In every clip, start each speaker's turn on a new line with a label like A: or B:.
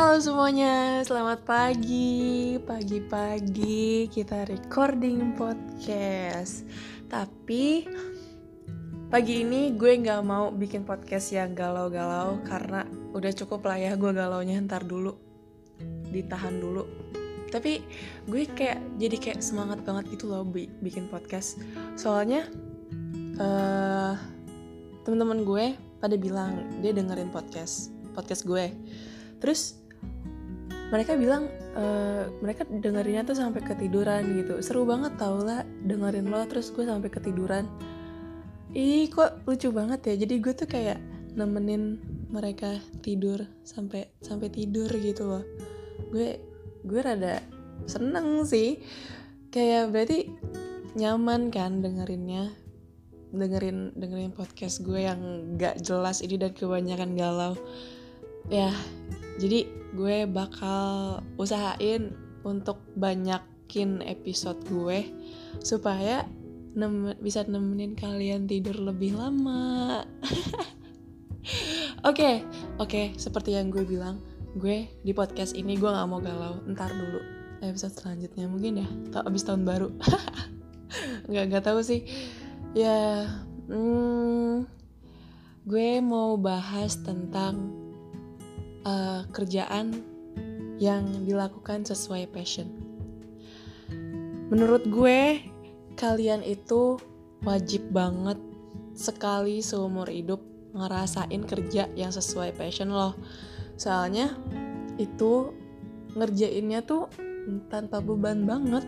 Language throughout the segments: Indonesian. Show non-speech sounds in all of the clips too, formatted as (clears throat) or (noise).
A: Halo semuanya, selamat pagi. Pagi-pagi kita recording podcast. Tapi pagi ini gue nggak mau bikin podcast yang galau-galau karena udah cukup lah ya gue galaunya ntar dulu, ditahan dulu. Tapi gue kayak jadi kayak semangat banget gitu loh bikin podcast. Soalnya uh, teman-teman gue pada bilang dia dengerin podcast podcast gue terus mereka bilang uh, mereka dengerinnya tuh sampai ketiduran gitu. Seru banget tau lah dengerin lo terus gue sampai ketiduran. Ih kok lucu banget ya. Jadi gue tuh kayak nemenin mereka tidur sampai sampai tidur gitu loh. Gue gue rada seneng sih. Kayak berarti nyaman kan dengerinnya? Dengerin dengerin podcast gue yang gak jelas ini dan kebanyakan galau. Ya jadi gue bakal usahain untuk banyakin episode gue supaya nem bisa nemenin kalian tidur lebih lama. (laughs) Oke oke okay, okay, seperti yang gue bilang gue di podcast ini gue nggak mau galau. Ntar dulu episode selanjutnya mungkin ya abis tahun baru. (laughs) Nggak nggak tahu sih. Ya hmm, gue mau bahas tentang uh, kerjaan yang dilakukan sesuai passion. Menurut gue kalian itu wajib banget sekali seumur hidup ngerasain kerja yang sesuai passion loh. Soalnya itu ngerjainnya tuh tanpa beban banget.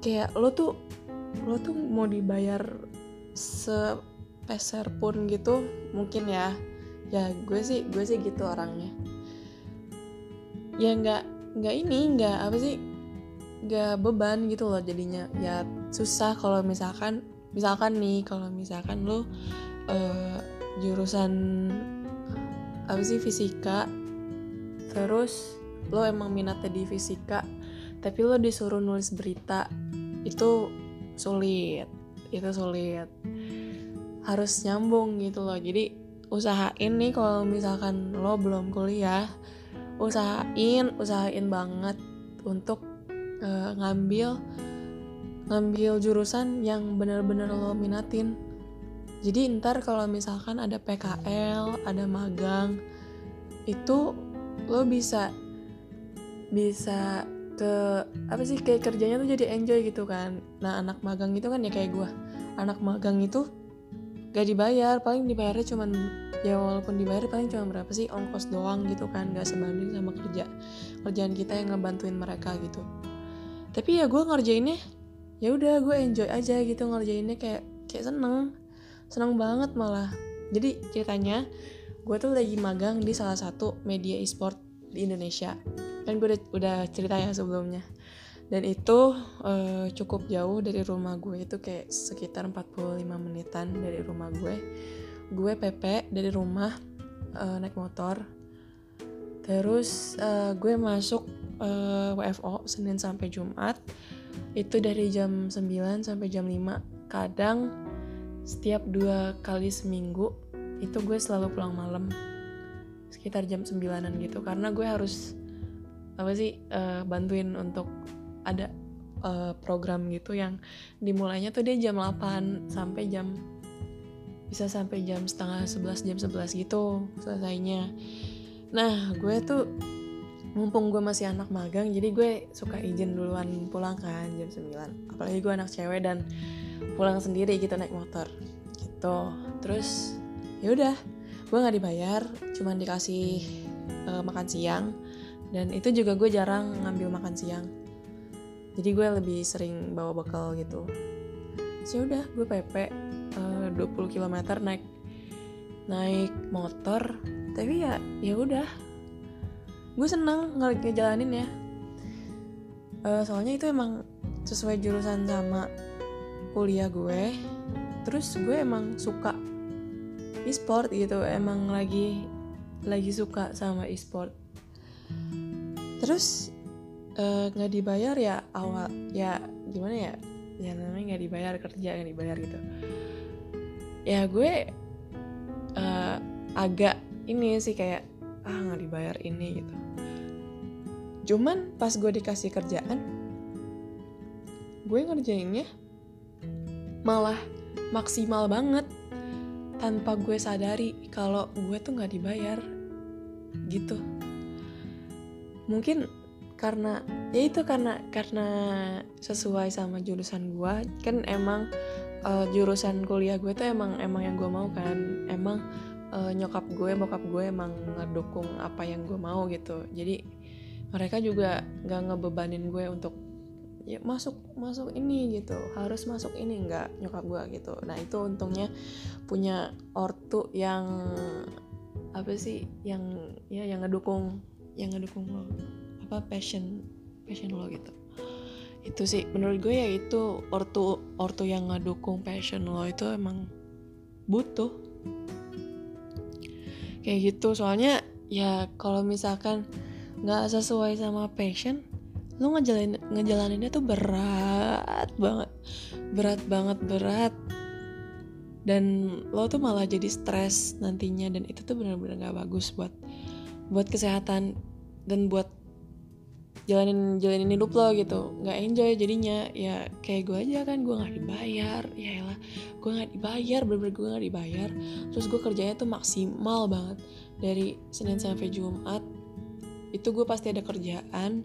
A: Kayak lo tuh lo tuh mau dibayar sepeser pun gitu mungkin ya ya gue sih gue sih gitu orangnya. Ya nggak nggak ini nggak apa sih nggak beban gitu loh jadinya. Ya susah kalau misalkan misalkan nih kalau misalkan lo uh, jurusan apa sih fisika terus lo emang minatnya di fisika tapi lo disuruh nulis berita itu sulit itu sulit. Harus nyambung gitu loh. Jadi usahain nih kalau misalkan lo belum kuliah usahain usahain banget untuk uh, ngambil ngambil jurusan yang bener-bener lo minatin. Jadi ntar kalau misalkan ada PKL ada magang itu lo bisa bisa ke apa sih kayak kerjanya tuh jadi enjoy gitu kan. Nah anak magang itu kan ya kayak gue anak magang itu gak dibayar paling dibayarnya cuman ya walaupun dibayar paling cuma berapa sih? Ongkos doang gitu kan gak sebanding sama kerja kerjaan kita yang ngebantuin mereka gitu. Tapi ya gue ngerjainnya ya udah gue enjoy aja gitu ngerjainnya kayak kayak seneng. Seneng banget malah. Jadi ceritanya gue tuh lagi magang di salah satu media e-sport di Indonesia. Kan gue udah, udah cerita ya sebelumnya. Dan itu uh, cukup jauh dari rumah gue itu kayak sekitar 45 menitan dari rumah gue gue PP dari rumah uh, naik motor. Terus uh, gue masuk uh, WFO Senin sampai Jumat. Itu dari jam 9 sampai jam 5 kadang setiap dua kali seminggu itu gue selalu pulang malam. Sekitar jam 9an gitu. Karena gue harus apa sih uh, bantuin untuk ada uh, program gitu yang dimulainya tuh dia jam 8 sampai jam bisa sampai jam setengah 11 jam 11 gitu selesainya. Nah gue tuh mumpung gue masih anak magang jadi gue suka izin duluan pulang kan jam 9 apalagi gue anak cewek dan pulang sendiri gitu naik motor gitu. Terus ya udah gue nggak dibayar cuman dikasih uh, makan siang. Dan itu juga gue jarang ngambil makan siang. Jadi gue lebih sering bawa bekal gitu. Sih ya udah gue uh, 20 km naik naik motor. Tapi ya ya udah. Gue seneng ngejalanin ya. Uh, soalnya itu emang sesuai jurusan sama kuliah gue. Terus gue emang suka e-sport gitu. Emang lagi lagi suka sama e-sport. Terus eh, nggak uh, dibayar ya awal ya gimana ya? Ya namanya nggak dibayar kerja nggak dibayar gitu ya gue uh, agak ini sih kayak ah nggak dibayar ini gitu. Cuman pas gue dikasih kerjaan gue ngerjainnya malah maksimal banget tanpa gue sadari kalau gue tuh nggak dibayar gitu. Mungkin karena ya itu karena karena sesuai sama jurusan gue kan emang uh, jurusan kuliah gue tuh emang emang yang gue mau kan. Emang uh, nyokap gue bokap gue emang ngedukung apa yang gue mau gitu. Jadi mereka juga nggak ngebebanin gue untuk ya masuk masuk ini gitu. Harus masuk ini nggak nyokap gue gitu. Nah itu untungnya punya ortu yang apa sih yang ya yang ngedukung yang ngedukung lo. Apa passion passion lo gitu itu sih menurut gue ya itu ortu ortu yang ngedukung passion lo itu emang butuh. Kayak gitu soalnya ya kalau misalkan nggak sesuai sama passion lo ngejalanin ngejalaninnya tuh berat banget berat banget berat. Dan lo tuh malah jadi stres nantinya dan itu tuh benar-benar nggak bagus buat buat kesehatan dan buat jalanin jalanin hidup lo gitu. Nggak enjoy jadinya. Ya kayak gue aja kan gue nggak dibayar. Ya lah gue nggak dibayar bener-bener gue nggak dibayar. Terus gue kerjanya tuh maksimal banget. Dari senin sampai jumat itu gue pasti ada kerjaan.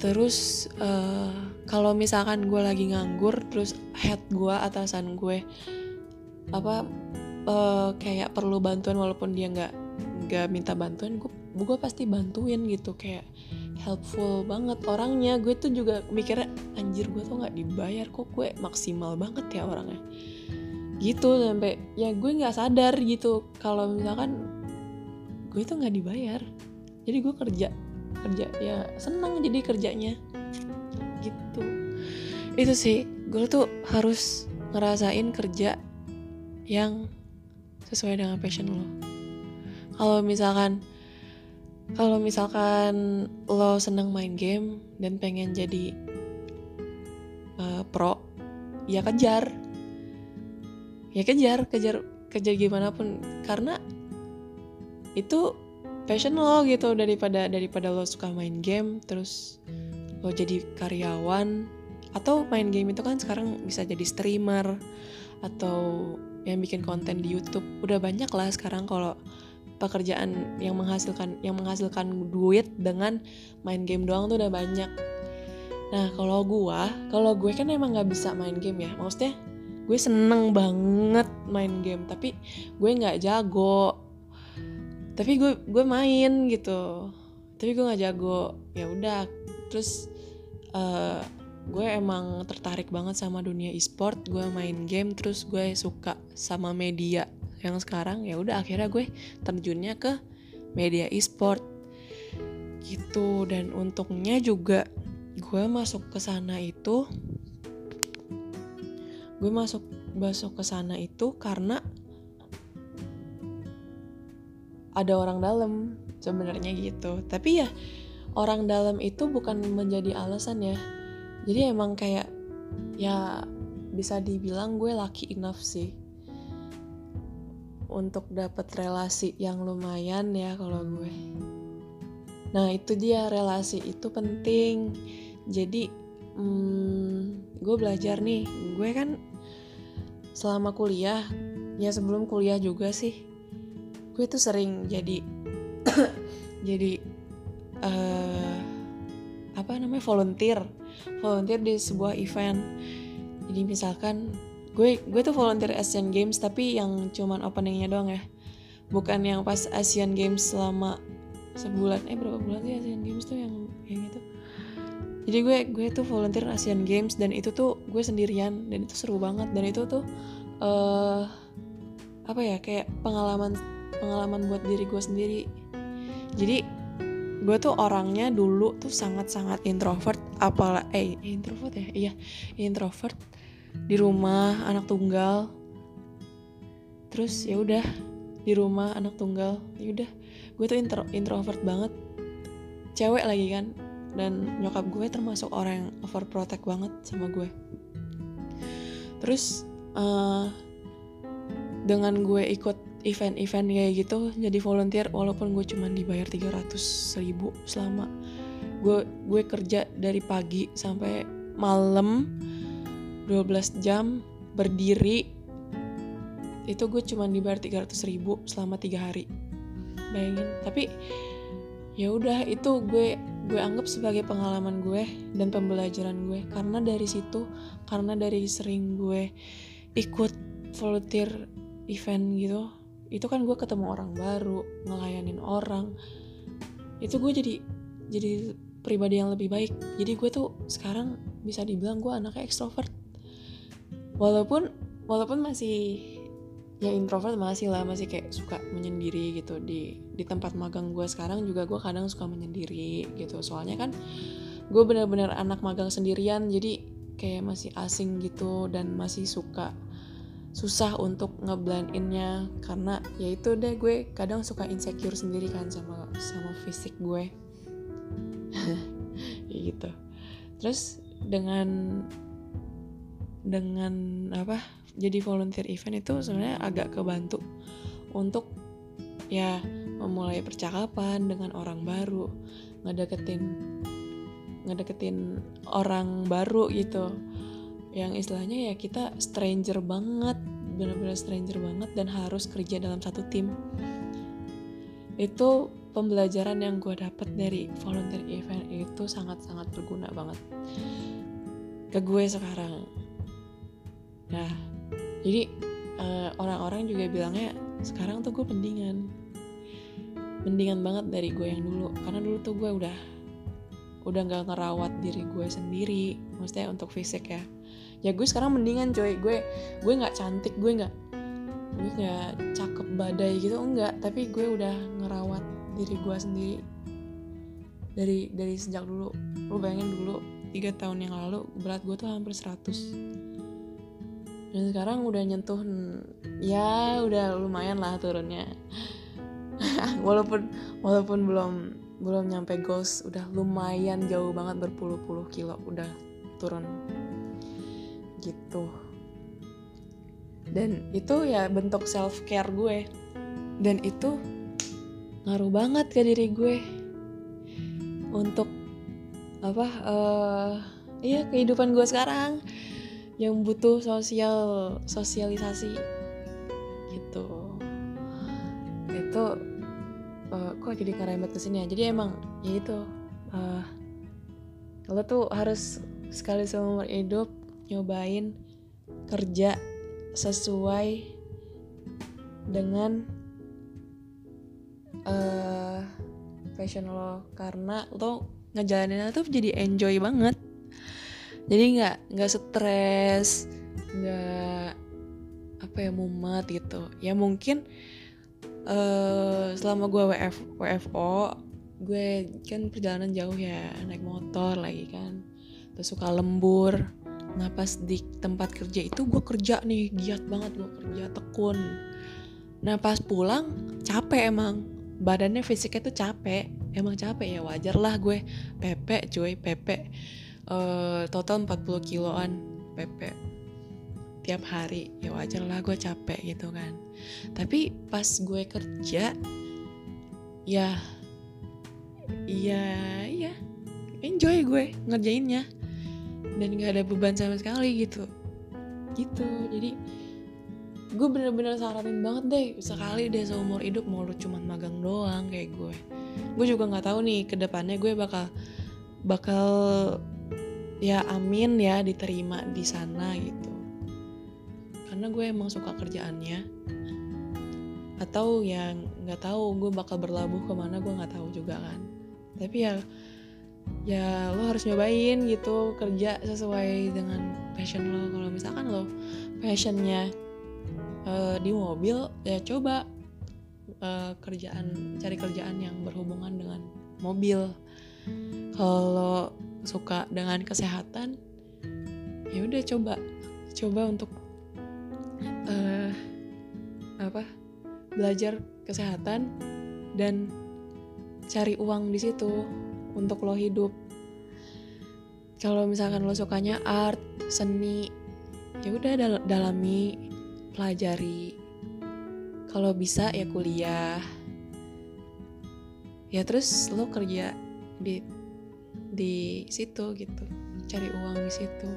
A: Terus uh, kalau misalkan gue lagi nganggur terus head gue atasan gue apa uh, kayak perlu bantuan walaupun dia nggak nggak minta bantuan gue gue pasti bantuin gitu kayak helpful banget orangnya. Gue tuh juga mikirnya anjir gue tuh nggak dibayar kok gue maksimal banget ya orangnya. Gitu sampai ya gue nggak sadar gitu kalau misalkan gue tuh nggak dibayar jadi gue kerja kerja ya senang jadi kerjanya. Gitu. Itu sih gue tuh harus ngerasain kerja yang sesuai dengan passion lo. Kalau misalkan kalau misalkan lo seneng main game dan pengen jadi uh, pro ya kejar. Ya kejar kejar kejar gimana pun. Karena itu passion lo gitu daripada daripada lo suka main game terus lo jadi karyawan. Atau main game itu kan sekarang bisa jadi streamer atau yang bikin konten di YouTube. Udah banyak lah sekarang kalau pekerjaan yang menghasilkan yang menghasilkan duit dengan main game doang tuh udah banyak. Nah kalau gue, kalau gue kan emang nggak bisa main game ya, maksudnya gue seneng banget main game, tapi gue nggak jago. Tapi gue gue main gitu. Tapi gue nggak jago. Ya udah terus uh, gue emang tertarik banget sama dunia e-sport. Gue main game terus gue suka sama media yang sekarang ya udah akhirnya gue terjunnya ke media e-sport. Gitu dan untungnya juga gue masuk ke sana itu gue masuk masuk ke sana itu karena ada orang dalam sebenarnya gitu. Tapi ya orang dalam itu bukan menjadi alasan ya. Jadi emang kayak ya bisa dibilang gue lucky enough sih untuk dapat relasi yang lumayan ya kalau gue. Nah itu dia relasi itu penting. Jadi hmm, gue belajar nih gue kan selama kuliah ya sebelum kuliah juga sih gue tuh sering jadi (coughs) jadi uh, apa namanya volunteer. Volunteer di sebuah event. Jadi misalkan gue gue tuh volunteer Asian Games tapi yang cuman openingnya doang ya. Bukan yang pas Asian Games selama sebulan. Eh berapa bulan sih Asian Games tuh yang yang itu? Jadi gue gue tuh volunteer Asian Games dan itu tuh gue sendirian dan itu seru banget. Dan itu tuh uh, apa ya kayak pengalaman pengalaman buat diri gue sendiri. Jadi gue tuh orangnya dulu tuh sangat-sangat introvert apalah eh introvert ya? Iya introvert di rumah anak tunggal. Terus ya udah di rumah anak tunggal. Ya udah gue tuh intro, introvert banget. Cewek lagi kan dan nyokap gue termasuk orang yang overprotect banget sama gue. Terus uh, dengan gue ikut event-event kayak gitu jadi volunteer walaupun gue cuma dibayar 300 ribu selama. Gue gue kerja dari pagi sampai malam 12 jam berdiri itu gue cuma dibayar 300 ribu selama tiga hari. Bayangin tapi ya udah itu gue gue anggap sebagai pengalaman gue dan pembelajaran gue. Karena dari situ karena dari sering gue ikut volunteer event gitu itu kan gue ketemu orang baru ngelayanin orang. Itu gue jadi jadi pribadi yang lebih baik. Jadi gue tuh sekarang bisa dibilang gue anaknya ekstrovert walaupun walaupun masih ya introvert masih lah masih kayak suka menyendiri gitu. Di di tempat magang gue sekarang juga gue kadang suka menyendiri gitu. Soalnya kan gue bener-bener anak magang sendirian jadi kayak masih asing gitu dan masih suka susah untuk ngeblend innya karena ya itu deh gue kadang suka insecure sendiri kan sama sama fisik gue. (laughs) Gitu. Terus dengan dengan apa jadi volunteer event itu sebenarnya agak kebantu untuk ya memulai percakapan dengan orang baru ngedeketin ngedeketin orang baru gitu. Yang istilahnya ya kita stranger banget bener-bener stranger banget dan harus kerja dalam satu tim. Itu pembelajaran yang gue dapet dari volunteer event itu sangat-sangat berguna banget ke gue sekarang nah jadi orang orang-orang juga bilangnya sekarang tuh gue mendingan mendingan banget dari gue yang dulu. Karena dulu tuh gue udah udah nggak ngerawat diri gue sendiri maksudnya untuk fisik ya. Ya gue sekarang mendingan coy. Gue gue nggak cantik gue nggak gue nggak cakep badai gitu enggak. Tapi gue udah ngerawat diri gue sendiri dari dari sejak dulu. Lu bayangin dulu tiga tahun yang lalu berat gue tuh hampir 100 dan sekarang udah nyentuh ya udah lumayan lah turunnya. (laughs) Walaupun walaupun belum belum nyampe goals udah lumayan jauh banget berpuluh-puluh kilo udah turun. Gitu. Dan itu ya bentuk self care gue. Dan itu ngaruh banget ke diri gue. Untuk apa uh, iya kehidupan gue sekarang yang butuh sosial sosialisasi gitu. Itu uh, kok jadi ngerembet ke sini ya? Jadi emang ya itu uh, lo tuh harus sekali seumur hidup nyobain kerja sesuai dengan uh, passion lo. Karena lo ngejalaninnya tuh jadi enjoy banget jadi nggak nggak stres nggak apa ya mumet gitu. Ya mungkin uh, selama gue WF WFO gue kan perjalanan jauh ya naik motor lagi kan. Terus suka lembur. Nah pas di tempat kerja itu gue kerja nih giat banget gue kerja tekun. Nah pas pulang capek emang. Badannya fisiknya tuh capek. Emang capek ya wajar lah gue. Pepe cuy pepe uh, total 40 kiloan pepe tiap hari. Ya wajar lah gue capek gitu kan. Tapi pas gue kerja ya iya iya enjoy gue ngerjainnya. Dan gak ada beban sama sekali gitu. Gitu. Jadi gue bener-bener saranin banget deh sekali deh seumur hidup mau lu cuman magang doang kayak gue. Gue juga nggak tahu nih ke depannya gue bakal bakal ya amin ya diterima di sana gitu. Karena gue emang suka kerjaannya. Atau yang nggak tahu gue bakal berlabuh ke mana gue nggak tahu juga kan. Tapi ya ya lo harus nyobain gitu kerja sesuai dengan passion lo. Kalau misalkan lo passionnya uh, di mobil ya coba uh, kerjaan cari kerjaan yang berhubungan dengan mobil. Kalau suka dengan kesehatan ya udah coba coba untuk uh, apa belajar kesehatan dan cari uang di situ untuk lo hidup. Kalau misalkan lo sukanya art seni ya udah dal dalami pelajari. Kalau bisa ya kuliah. Ya terus lo kerja di di situ gitu cari uang di situ.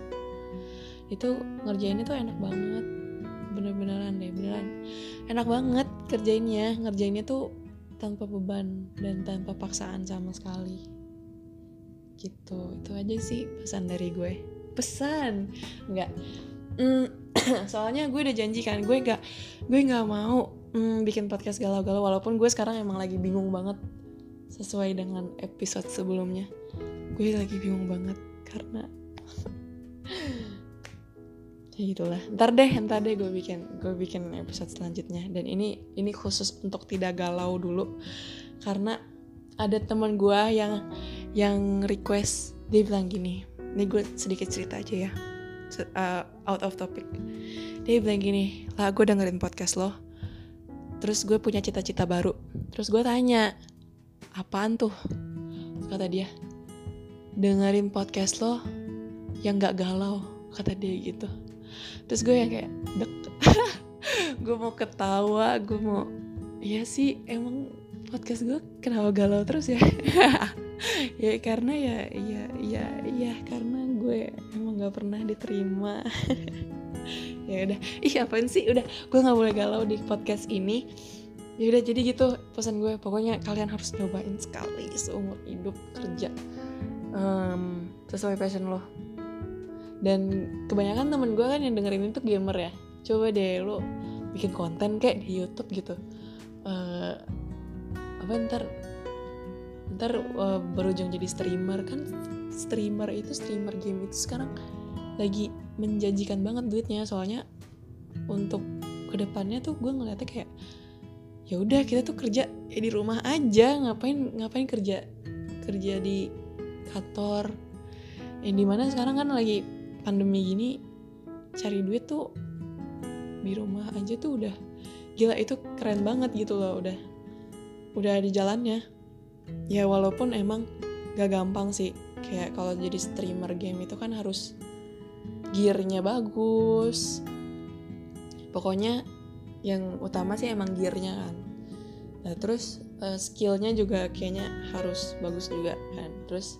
A: Itu ngerjain itu enak banget bener-beneran deh beneran. Enak banget kerjainnya ngerjainnya tuh tanpa beban dan tanpa paksaan sama sekali. Gitu itu aja sih pesan dari gue. Pesan? Nggak. Mm, (clears throat) soalnya gue udah janji kan gue gak gue nggak mau mm, bikin podcast galau-galau walaupun gue sekarang emang lagi bingung banget sesuai dengan episode sebelumnya gue lagi bingung banget karena (laughs) ya gitulah. Ntar deh ntar deh gue bikin gue bikin episode selanjutnya. Dan ini ini khusus untuk tidak galau dulu. Karena ada teman gue yang yang request dia bilang gini ini gue sedikit cerita aja ya uh, out of topic. Dia bilang gini lah gue dengerin podcast lo terus gue punya cita-cita baru. Terus gue tanya apaan tuh? Kata dia dengerin podcast lo yang gak galau kata dia gitu. Terus gue yang kayak dek. (laughs) Gue mau ketawa gue mau ya sih emang podcast gue kenapa galau terus ya? (laughs) Ya karena ya ya ya ya karena gue emang gak pernah diterima. (laughs) Ya udah. Ih apaan sih? Udah gue nggak boleh galau di podcast ini. Ya udah jadi gitu pesan gue. Pokoknya kalian harus cobain sekali seumur hidup kerja um, sesuai passion lo. Dan kebanyakan temen gue kan yang dengerin itu gamer ya. Coba deh lo bikin konten kayak di YouTube gitu. Uh, apa ntar ntar uh, berujung jadi streamer. Kan streamer itu streamer game itu sekarang lagi menjanjikan banget duitnya. Soalnya untuk ke depannya tuh gue ngeliatnya kayak ya udah kita tuh kerja ya di rumah aja. Ngapain ngapain kerja kerja di kantor. Yang di mana sekarang kan lagi pandemi gini cari duit tuh di rumah aja tuh udah gila itu keren banget gitu loh udah udah di jalannya. Ya walaupun emang gak gampang sih kayak kalau jadi streamer game itu kan harus gearnya bagus. Pokoknya yang utama sih emang gearnya kan. Nah terus uh, skillnya juga kayaknya harus bagus juga kan. Terus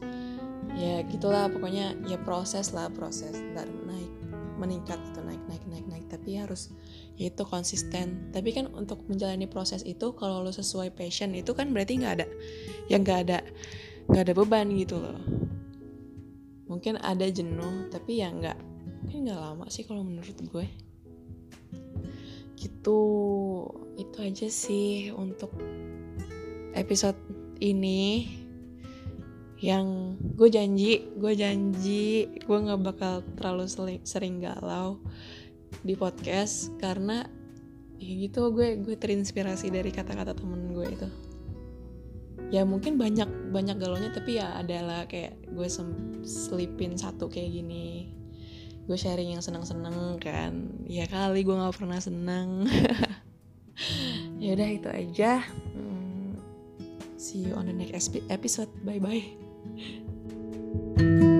A: ya gitulah pokoknya ya proses lah proses. Ntar naik meningkat itu naik naik naik naik. Tapi harus ya itu konsisten. Tapi kan untuk menjalani proses itu kalau lo sesuai passion itu kan berarti nggak ada yang nggak ada nggak ada beban gitu loh. Mungkin ada jenuh tapi ya nggak mungkin nggak lama sih kalau menurut gue. Gitu itu aja sih untuk episode ini yang gue janji gue janji gue nggak bakal terlalu sering, galau di podcast karena ya gitu gue gue terinspirasi dari kata-kata temen gue itu. Ya mungkin banyak banyak galaunya tapi ya adalah kayak gue selipin satu kayak gini. Gue sharing yang seneng-seneng kan. Ya kali gue nggak pernah seneng. (laughs) Ya udah itu aja. Hmm, see you on the next episode. Bye bye thank you